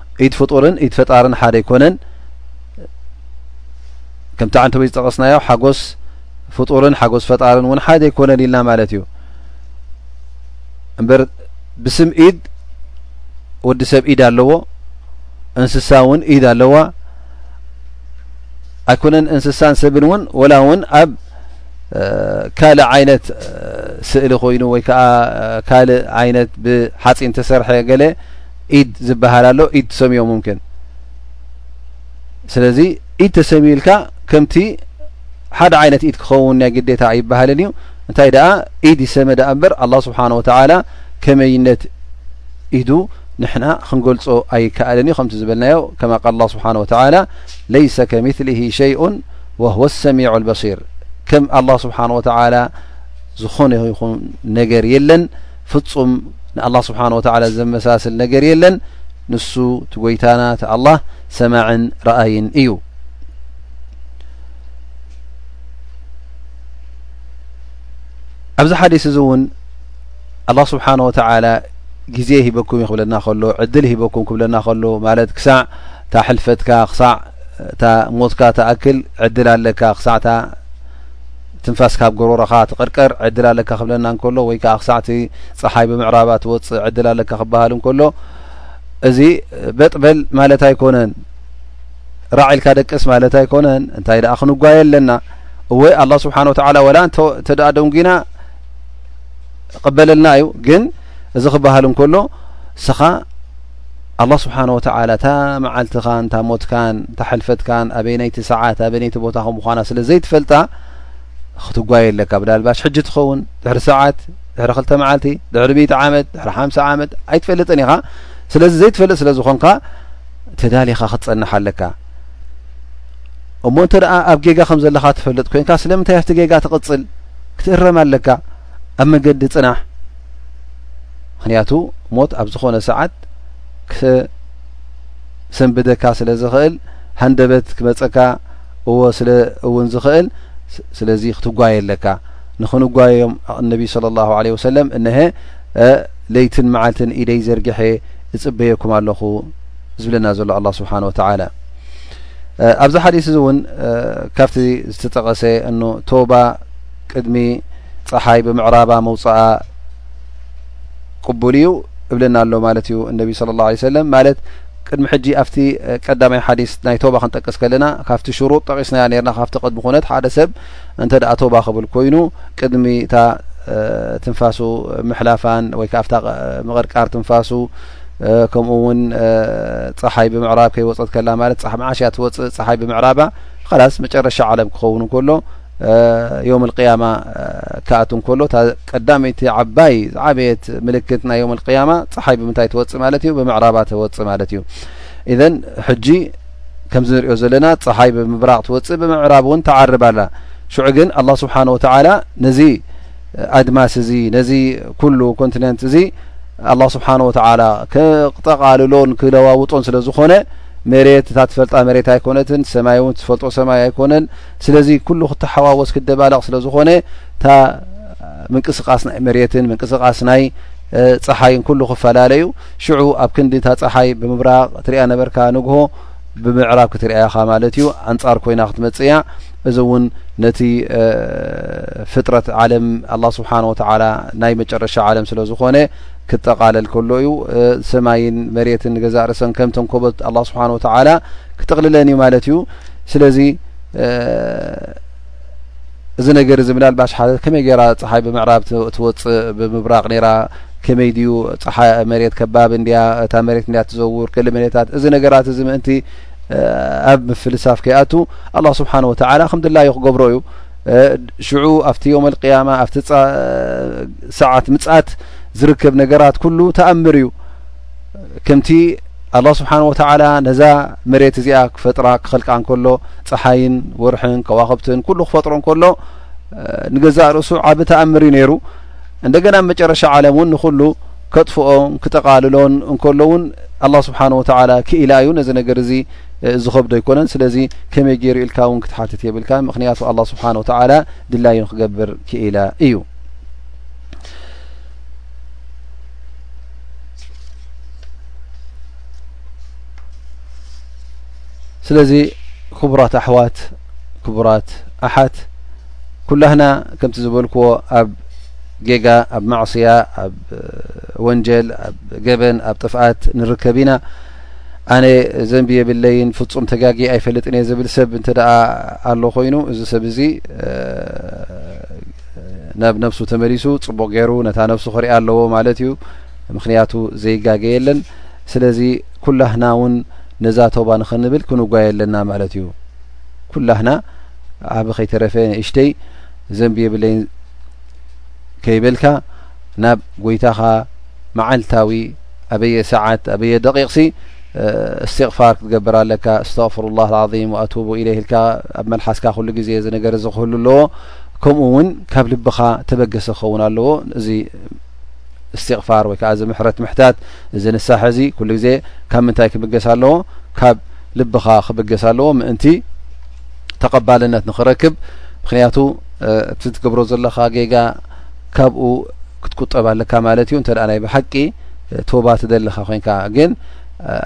ኢድ ፍጡርን ኢድ ፈጣርን ሓደ ኣይኮነን ከምቲ ዓንተ ወይ ዝጠቀስናዮ ሓጎስ ፍጡርን ሓጎስ ፈጣርን እውን ሓደ ኣይኮነን ኢልና ማለት እዩ እምበር ብስም ኢድ ወዲ ሰብ ኢድ ኣለዎ እንስሳ እውን ኢድ ኣለዋ ኣይኮነን እንስሳን ሰብን እውን ወላ እውን ኣብ ካልእ ዓይነት ስእሊ ኮይኑ ወይ ከዓ ካልእ ዓይነት ብሓፂን ተሰርሐ ገለ ኢድ ዝበሃል ኣሎ ኢድ ትሰምዮ ሙምኪን ስለዚ ኢድ ተሰሚዩ ኢልካ ከምቲ ሓደ ዓይነት ኢድ ክኸውን ናይ ግዴታ ኣይበሃልን እዩ እንታይ ደኣ ኢድ ይሰመ ደኣ እምበር ኣላ ስብሓን ወተዓላ ከመይነት ኢዱ ንሕና ክንገልፆ ኣይከኣልን እዩ ከምቲ ዝበልናዮ ከማ ቃል ላ ስብሓን ወተዓላ ለይሰ ከምስሊ ሸይኡን ወህወ ሰሚዑ ልበሲር ከም ኣላ ስብሓን ወተዓላ ዝኾነ ይኹን ነገር የለን ፍጹም ንኣላህ ስብሓን ወተዓላ ዘመሳስል ነገር የለን ንሱ እቲ ጎይታና እቲ ኣላህ ሰማዕን ረኣይን እዩ ኣብዚ ሓዲስ እዚ እውን ኣላህ ስብሓን ወተዓላ ግዜ ሂበኩም ዩ ክብለና ከሎ ዕድል ሂበኩም ክብለና ከሎ ማለት ክሳዕ እታ ሕልፈትካ ክሳዕ እታ ሞትካ ተኣክል ዕድል ኣለካ ክሳዕ እታ ትንፋስ ካብ ጎሮሮኻ ትቕርቀር ዕድል ኣለካ ክብለና እንከሎ ወይ ከዓ ክሳዕ እቲ ፀሓይ ብምዕራባ ትወፅእ ዕድል ኣለካ ክበሃል እንከሎ እዚ በጥበል ማለት ኣይኮነን ራዕ ኢልካ ደቅስ ማለት ኣይኮነን እንታይ ደኣ ክንጓየ ኣለና እወ ኣላ ስብሓን ወተላ ወላ እተደኣ ደንጉና ቕበለልና እዩ ግን እዚ ክበሃል እንከሎ እስኻ ኣላ ስብሓን ወተዓላ እታ መዓልትኻን እታ ሞትካን እታ ሕልፈትካን ኣበይነይቲ ሰዓት ኣበይነይቲ ቦታ ከም ምኳና ስለ ዘይትፈልጣ ክትጓየ ኣለካ ብላልባሽ ሕጂ ትኸውን ድሕሪ ሰዓት ድሕሪ ክልተ መዓልቲ ድሕሪ ሚእቲ ዓመት ድሕሪ ሓምሳ ዓመት ኣይትፈልጥን ኢኻ ስለዚ ዘይትፈልጥ ስለ ዝኾንካ ተዳሊኻ ክትፀንሕ ኣለካ እሞ እንተ ደኣ ኣብ ጌጋ ከም ዘለካ ትፈልጥ ኮይንካ ስለምንታይ ኣብቲ ጌጋ ትቕፅል ክትእረም ኣለካ ኣብ መገዲ ፅናሕ ምክንያቱ ሞት ኣብ ዝኾነ ሰዓት ክሰንብደካ ስለ ዝኽእል ሃንደበት ክመፀካ እዎ ስለ እውን ዝኽእል ስለዚ ክትጓየ ኣለካ ንክንጓየዮም ነቢ ስለ ላሁ ለ ወሰለም እነሀ ለይትን መዓልትን ኢደይ ዘርግሐ እፅበየኩም ኣለኹ ዝብለና ዘሎ ኣላ ስብሓን ወተላ ኣብዚ ሓዲስ እዚ እውን ካብቲ ዝተጠቐሰ እኑ ቶባ ቅድሚ ፀሓይ ብምዕራባ ምውፃኣ ቅቡል እዩ እብለና ኣሎ ማለት እዩ እነቢ ስለ ላ ለ ሰለም ማለት ቅድሚ ሕጂ ኣብቲ ቀዳማይ ሓዲስ ናይ ቶባ ክንጠቅስ ከለና ካብቲ ሽሩጥ ጠቂስናያ ነርና ካብቲ ቅድሚ ኩነት ሓደ ሰብ እንተ ደኣ ቶባ ክብል ኮይኑ ቅድሚ እታ ትንፋሱ ምሕላፋን ወይ ከዓ ኣብታ ምቕርቃር ትንፋሱ ከምኡ እውን ፀሓይ ብምዕራብ ከይወፀት ከላ ማለት መዓሽ እያ ትወፅእ ፀሓይ ብምዕራባ ኸላስ መጨረሻ ዓለም ክኸውን ከሎ ዮም ቅያማ ክኣት እንከሎ እታ ቀዳመይቲ ዓባይ ዝዓበየት ምልክት ናይ ዮም ቅያማ ፀሓይ ብምንታይ ትወፅእ ማለት እዩ ብምዕራባ ተወፅእ ማለት እዩ እዘን ሕጂ ከምዚ ንሪኦ ዘለና ፀሓይ ብምብራቅ ትወፅእ ብምዕራብ እውን ተዓርብ ኣላ ሽዑ ግን ኣላ ስብሓን ወተላ ነዚ ኣድማስ እዚ ነዚ ኩሉ ኮንቲነንት እዚ ኣላ ስብሓን ወተላ ክጠቃልሎን ክለዋውጦን ስለ ዝኾነ መሬት እታ ትፈልጣ መሬት ኣይኮነትን ሰማይ እውን ትፈልጦ ሰማይ ኣይኮነን ስለዚ ኩሉ ክተሓዋወስ ክደባለቕ ስለ ዝኾነ እታ ምንቅስቃስ ናይ መሬትን ምንቅስቃስ ናይ ፀሓይን ኩሉ ክፈላለዩ ሽዑ ኣብ ክንዲ እታ ፀሓይ ብምብራቕ ትሪያ ነበርካ ንግሆ ብምዕራብ ክትርያ ኢኻ ማለት እዩ ኣንፃር ኮይና ክትመፅእያ እዚ እውን ነቲ ፍጥረት ዓለም ኣላ ስብሓን ወተላ ናይ መጨረሻ ዓለም ስለ ዝኾነ ክጠቓለል ከሎ እዩ ሰማይን መሬትን ገዛእ ርእሰን ከም ተንኮበት ኣላ ስብሓን ወተላ ክጥቕልለን እዩ ማለት እዩ ስለዚ እዚ ነገር እዚ ምና ባሽ ሓደ ከመይ ገይራ ፀሓይ ብምዕራብ ትወፅእ ብምብራቅ ነራ ከመይ ድዩ ፀሓ መሬት ከባቢ እንድያ እታ መሬት እንድያ ትዘውር ክል መሬታት እዚ ነገራት እዚ ምእንቲ ኣብ ምፍልሳፍ ከይኣቱ ኣላ ስብሓን ወተላ ከምድላዩ ክገብሮ እዩ ሽዑ ኣብቲ ዮም ኣልቅያማ ኣብቲ ሰዓት ምፃት ዝርከብ ነገራት ኩሉ ተኣምር እዩ ከምቲ ኣላ ስብሓን ወተዓላ ነዛ መሬት እዚኣ ክፈጥራ ክኸልቃ እንከሎ ፀሓይን ወርሕን ከዋኸብትን ኩሉ ክፈጥሮ እንከሎ ንገዛእ ርእሱ ዓብ ተኣምር እዩ ነይሩ እንደገና ብ መጨረሻ ዓለም እውን ንኹሉ ከጥፍኦን ክጠቓልሎን እንከሎ እውን ኣላ ስብሓን ወተዓላ ክኢላ እዩ ነዚ ነገር እዚ ዝኸብዶ ኣይኮነን ስለዚ ከመይ ገይሩ ኢልካ እውን ክትሓትት የብልካ ምክንያቱ ኣላ ስብሓን ወተዓላ ድላዩ ንክገብር ክኢላ እዩ ስለዚ ክቡራት ኣሕዋት ክቡራት ኣሓት ኩላህና ከምቲ ዝበልክዎ ኣብ ጌጋ ኣብ ማዕስያ ኣብ ወንጀል ኣብ ገበን ኣብ ጥፍኣት ንርከብ ኢና ኣነ ዘንቢ የብለይን ፍፁም ተጋጊ ኣይፈልጥን እየ ዝብል ሰብ እንተ ኣሎ ኮይኑ እዚ ሰብ እዚ ናብ ነብሱ ተመሊሱ ጽቡቕ ገይሩ ነታ ነብሱ ክሪኣ ኣለዎ ማለት እዩ ምክንያቱ ዘይጋገ የለን ስለዚ ኩላህና እውን ነዛ ቶባ ንክንብል ክንጓየ ኣለና ማለት እዩ ኩላህና ዓብ ከይተረፈ ንእሽተይ ዘንቢ የብለይ ከይበልካ ናብ ጎይታኻ መዓልታዊ ኣበየ ሰዓት ኣበየ ደቂቕ ሲ እስትቕፋር ክትገብር ኣለካ እስተቕፍሩላ ዓም ኣቱቡ ኢለይህልካ ኣብ መልሓስካ ኩሉ ግዜ እዚ ነገር እዚ ክህሉ ኣለዎ ከምኡ ውን ካብ ልብኻ ተበገሰ ክኸውን ኣለዎ እዚ እስቲቕፋር ወይ ከዓ እዚ ምሕረት ምሕታት እዚ ንሳሐ እዚ ኩሉ ግዜ ካብ ምንታይ ክብገስ ኣለዎ ካብ ልብኻ ክብገስ ኣለዎ ምእንቲ ተቐባልነት ንክረክብ ምክንያቱ እቲ ትገብሮ ዘለካ ጌጋ ካብኡ ክትቁጠብ ኣለካ ማለት እዩ እንተ ናይ ብሓቂ ቶባ ትደለካ ኮንካ ግን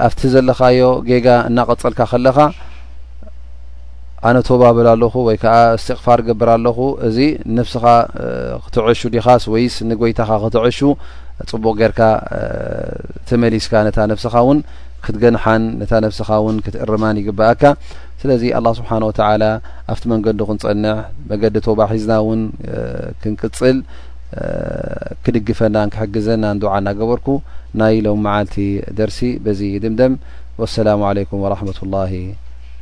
ኣብቲ ዘለካዮ ጌጋ እናቐፀልካ ከለካ ኣነ ቶባ ብል ኣለኹ ወይ ከኣ እስትቕፋር ገብር ኣለኹ እዚ ንነብስኻ ክትዕሹ ዲኻስ ወይስ ንጎይታኻ ክትዕሹ ጽቡቕ ጌርካ ተመሊስካ ነታ ነብስኻ እውን ክትገንሓን ነታ ነብስኻ እውን ክትእርማን ይግብኣካ ስለዚ ኣላ ስብሓን ወተላ ኣብቲ መንገዱ ክንጸንሕ መገዲ ቶባ ሒዝና እውን ክንቅጽል ክድግፈናን ክሕግዘናን ዱዓ እናገበርኩ ናይ ሎም መዓልቲ ደርሲ በዚ ይድምደም ወሰላሙ ዓለይኩም ወራሕመቱላሂ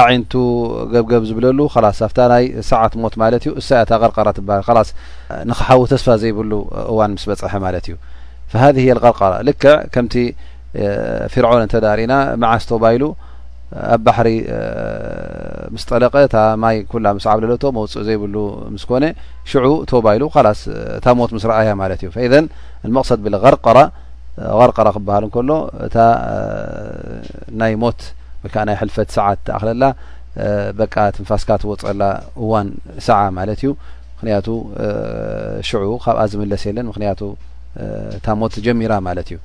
ኣዒንቱ ገብገብ ዝብለሉ ላስ ኣብታ ናይ ሰዓት ሞት ማለት እዩ እሳ እታ ቀርቀራ ትበሃል ላስ ንክሓዊ ተስፋ ዘይብሉ እዋን ምስ በፅሐ ማለት እዩ ሃ የልቀርቀራ ልክዕ ከምቲ ፊርዖን እንተዳሪእና መዓስ ቶባይሉ ኣብ ባሕሪ ምስ ጠለቀ እታ ማይ ኩላ ምስ ዓብለለቶ መውፅእ ዘይብሉ ምስ ኮነ ሽዑ ቶባይሉ ላስ እታ ሞት ምስ ረኣያ ማለት እዩ ኢዘን መቅሰድ ብልቀርቀራ ቐርቐራ ክበሃል እንከሎ እታ ናይ ሞት ወይ ከዓ ናይ ሕልፈት ሰዓት ተኣኽለላ በቃ ትንፋስካ ትወፀላ እዋን ሰዓ ማለት እዩ ምክንያቱ ሽዑ ካብኣ ዝምለስ የለን ምክንያቱ እታ ሞት ጀሚራ ማለት እዩ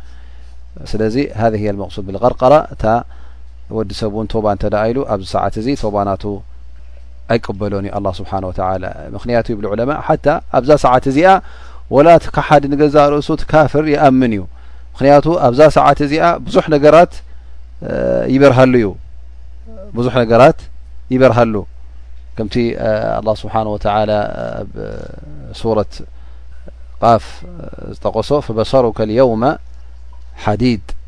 ስለዚ ሃ የ መቅሱድ ብልቀርቀራ እታ ወዲ ሰብ እውን ቶባ እንተደኣ ኢሉ ኣብዚ ሰዓት እዚ ቶባ ናቱ ኣይቅበሎን እዩ ኣላ ስብሓን ወተላ ምክንያቱ ይብሉ ዑለማ ሓታ ኣብዛ ሰዓት እዚኣ ወላ እቲ ካሓዲ ንገዛእ ርእሱ እቲ ካፍር ይኣምን እዩ ምክንያቱ ኣብዛ ሰዓት እዚኣ ብዙሕ ነገራት ይበርሃሉ እዩ ብዙሕ ነገራት ይበርሃሉ ከምቲ ኣላ ስብሓን ወተላ ኣብ ሱረት ቃፍ ዝጠቀሶ ፈበሰሩከ ልየውመ ሓዲድ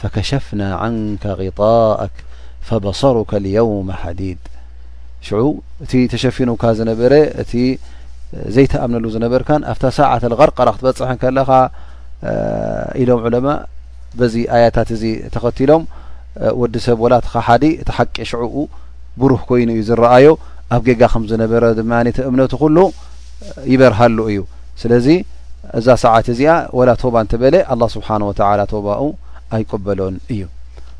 ፈከሸፍና ዐንከ ቂጣኣክ ፈበሰሩከ ልየውመ ሐዲድ ሽዑ እቲ ተሸፊኑካ ዝነበረ እቲ ዘይትኣምነሉ ዝነበርካን ኣብታ ሰዓት ኣልቀርቀራ ክትበፅሕ ከለኻ ኢሎም ዑለማ በዚ ኣያታት እዚ ተኸቲሎም ወዲ ሰብ ወላ ተኸሓዲ እቲ ሓቂ ሽዕኡ ብሩህ ኮይኑ እዩ ዝረኣዮ ኣብ ጌጋ ከም ዝነበረ ድማ እቲ እምነቱ ኩሉ ይበርሃሉ እዩ ስለዚ እዛ ሰዓት እዚኣ ወላ ቶባ እንተበለ ኣላ ስብሓን ወተላ ቶባኡ ኣይቀበሎን እዩ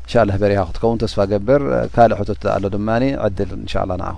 እንሻ ላ በሪሃ ክትከውን ተስፋ ገብር ካልእ ሕቶት ኣሎ ድማ ዕድል እንሻ ላ ንዓኹ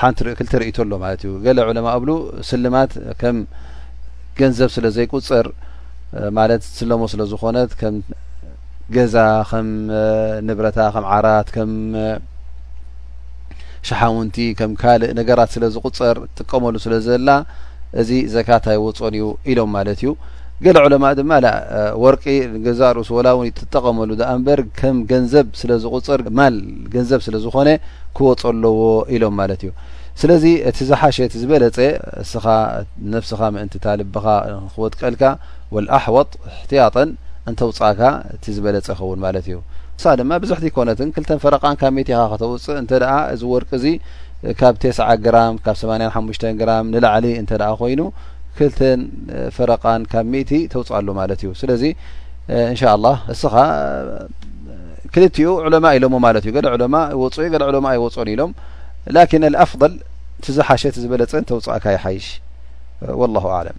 ሓንቲ ር ክልተ ርእቶ ኣሎ ማለት እዩ ገለ ዑለማ እብሉ ስልማት ከም ገንዘብ ስለ ዘይቁፅር ማለት ስለሞ ስለ ዝኾነት ከም ገዛ ከም ንብረታ ከም ዓራት ከም ሸሓውንቲ ከም ካልእ ነገራት ስለ ዝቁፀር ትጥቀመሉ ስለ ዘላ እዚ ዘካት ኣይወፆን እዩ ኢሎም ማለት እዩ ገለ ዑለማ ድማ ወርቂ ገዛ ርእሱ ወላ እውን ትጠቐመሉ ዳኣ እንበር ከም ገንዘብ ስለ ዝቁፅር ማል ገንዘብ ስለ ዝኾነ ክወጾ ኣለዎ ኢሎም ማለት እዩ ስለዚ እቲ ዝሓሸ እቲ ዝበለጸ እስኻ ነብስኻ ምእንቲ እታ ልብኻ ክወድቀልካ ወልኣሕወጥ እሕትያጠን እንተውጻእካ እቲ ዝበለጸ ይኸውን ማለት እዩ ንሳ ድማ ብዝሕቲ ኣይኮነትን ክልተን ፈረቃን ካብ ሜት ኢኻ ከተውፅእ እንተ እዚ ወርቂ እዚ ካብ ቴስዓ ግራም ካብ ሰማንያን ሓሙሽተን ግራም ንላዕሊ እንተ ኮይኑ ክልተን ፈረቃን ካብ ሚእቲ ተውፅኣሉ ማለት እዩ ስለዚ እንሻ ኣላ እስኻ ክልቲኡ ዑለማ ኢሎሞ ማለት እዩ ገለ ዑለማ ይወፅኡ ገለ ዑለማ ኣይወፅኦን ኢሎም ላኪን ኣፍል ትዝሓሸት ዝበለፀ እንተውፃእካ ይሓይሽ ወላ ኣለም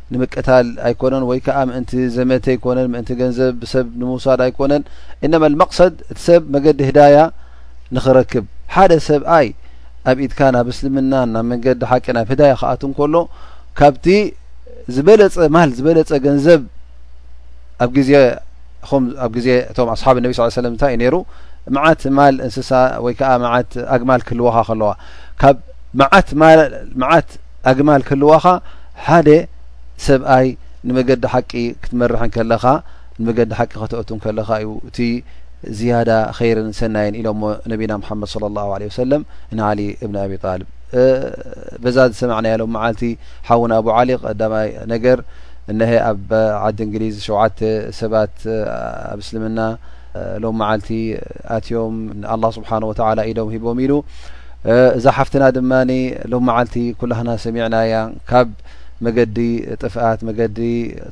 ንምቅታል ኣይኮነን ወይ ከዓ ምእንቲ ዘመተ ኣይኮነን ምእንቲ ገንዘብ ሰብ ንምውሳድ ኣይኮነን እነመ መቅሰድ እቲ ሰብ መገዲ ህዳያ ንክረክብ ሓደ ሰብ ኣይ ኣብ ኢድካ ናብ እስልምና ናብ መንገዲ ሓቂ ናብ ህዳያ ክኣት እንከሎ ካብቲ ዝበለፀ ማል ዝበለፀ ገንዘብ ኣብ ግዜ ኹም ኣብ ግዜ እቶም ኣስሓብ ነቢ ስ ሰለም እንታይ እዩ ነይሩ መዓት ማል እንስሳ ወይ ከዓ መዓት ኣግማል ክህልዋካ ከለዋ ካብ መዓት ማል መዓት ኣግማል ክህልዋኻ ሓደ ሰብኣይ ንመገዲ ሓቂ ክትመርሕ ከለኻ ንመገዲ ሓቂ ከተእቱ ከለኻ እዩ እቲ ዝያዳ ኸይርን ሰናይን ኢሎሞ ነቢና ሓመድ صለ ላ ለ ወሰለም ንዓሊ እብኒ ኣብ ጣልብ በዛ ዝሰማዕናያ ሎም መዓልቲ ሓውና ኣብ ዓሊ ቀዳማይ ነገር እነሀ ኣብ ዓዲ እንግሊዝ ሸውዓተ ሰባት ኣብ እስልምና ሎም መዓልቲ ኣትዮም ንኣላ ስብሓን ወተላ ኢዶም ሂቦም ኢሉ እዛ ሓፍትና ድማ ሎ መዓልቲ ኩላህና ሰሚዕናያ ካብ መገዲ ጥፍኣት መገዲ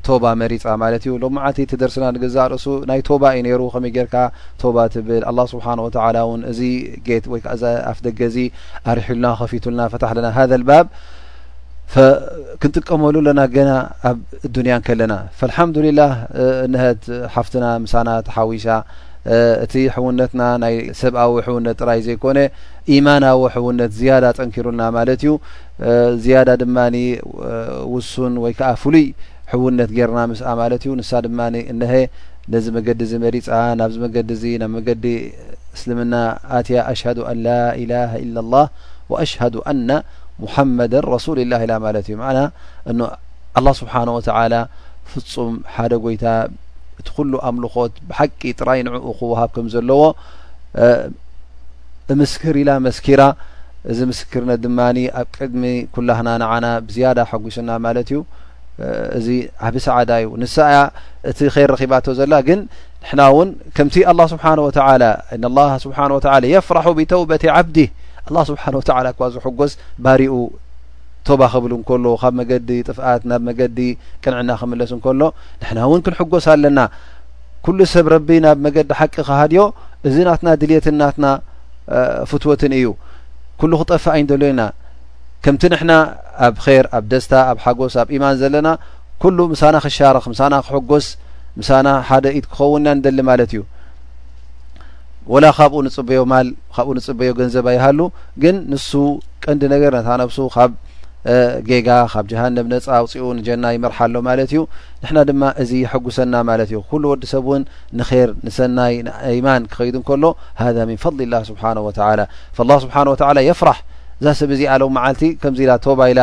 ቶባ መሪፃ ማለት እዩ ሎ መዓልቲ ትደርስና ንገዛእ ርእሱ ናይ ቶባ እዩ ነይሩ ከመይ ጌርካ ቶባ ትብል ኣላ ስብሓን ወተላ እውን እዚ ጌት ወይከዓ ኣፍ ደገ እዚ ኣርሑልና ከፊቱልና ፈታሕለና ሃ ልባብ ክንጥቀመሉ ኣለና ገና ኣብ ዱንያ ከለና ፈልሓምዱሊላ ነሀት ሓፍትና ምሳና ተሓዊሳ እቲ ሕውነትና ናይ ሰብኣዊ ሕውነት ጥራይ ዘይኮነ ኢማናዊ ሕውነት ዝያዳ ጠንኪሩና ማለት እዩ ዝያዳ ድማ ውሱን ወይ ከዓ ፍሉይ ሕውነት ጌርና ምስኣ ማለት እዩ ንሳ ድማ እነሀ ነዚ መገዲ እዚ መሪፃ ናብዚ መገዲ እዚ ናብ መገዲ እስልምና ኣትያ ኣሽሃዱ ኣን ላኢላሃ ኢላ ላህ ወኣሽሃዱ ኣና ሙሓመደን ረሱሊላህ ኢላ ማለት እዩ ማዕና እኖ ኣላ ስብሓን ወተላ ፍፁም ሓደ ጎይታ እቲ ኩሉ ኣምልኾት ብሓቂ ጥራይ ንዕኡ ክወሃብ ከም ዘለዎ እምስክር ኢላ መስኪራ እዚ ምስክርነት ድማ ኣብ ቅድሚ ኩላህና ንዓና ብዝያዳ ሓጒሱና ማለት እዩ እዚ ዓብ ሰዓዳ እዩ ንሳ እያ እቲ ከይረኺባቶ ዘላ ግን ንሕና እውን ከምቲ ኣላ ስብሓን ወተላ እነ ላሃ ስብሓን ወተላ የፍራሑ ብተውበት ዓብዲ ኣላ ስብሓን ወተላ እኳ ዝሕጎስ ባሪኡ ቶባ ክብል እንከሎ ካብ መገዲ ጥፍኣት ናብ መገዲ ቅንዕና ክምለስ እንከሎ ንሕና እውን ክንሕጎስ ኣለና ኩሉ ሰብ ረቢ ናብ መገዲ ሓቂ ክሃድዮ እዚ ናትና ድልትን ናትና ፍትወትን እዩ ኩሉ ክጠፍእ ኣይንደልዮ ኢና ከምቲ ንሕና ኣብ ር ኣብ ደስታ ኣብ ሓጎስ ኣብ ኢማን ዘለና ኩሉ ምሳና ክሻረኽ ምሳና ክሕጎስ ምሳና ሓደ ኢድ ክኸውን ኢና ንደሊ ማለት እዩ ወላ ካብኡ ንፅበዮ ማል ካብኡ ንፅበዮ ገንዘብ ኣይሃሉ ግን ንሱ ቀንዲ ነገር ነታ ነብሱ ካብ ጌጋ ካብ ጀሃነብ ነፃ ኣውፅኡ ንጀና ይመርሓ ኣሎ ማለት እዩ ንሕና ድማ እዚ ይሐጉሰና ማለት እዩ ኩሉ ወዲ ሰብ እውን ንኼር ንሰናይ ንኣይማን ክኸይዱ ከሎ ሃذ ምን ፈضሊ ላህ ስብሓን ወተላ ላ ስብሓን ወተላ የፍራሕ እዛ ሰብ እዚኣ ሎም መዓልቲ ከምዚ ኢላ ቶባ ኢላ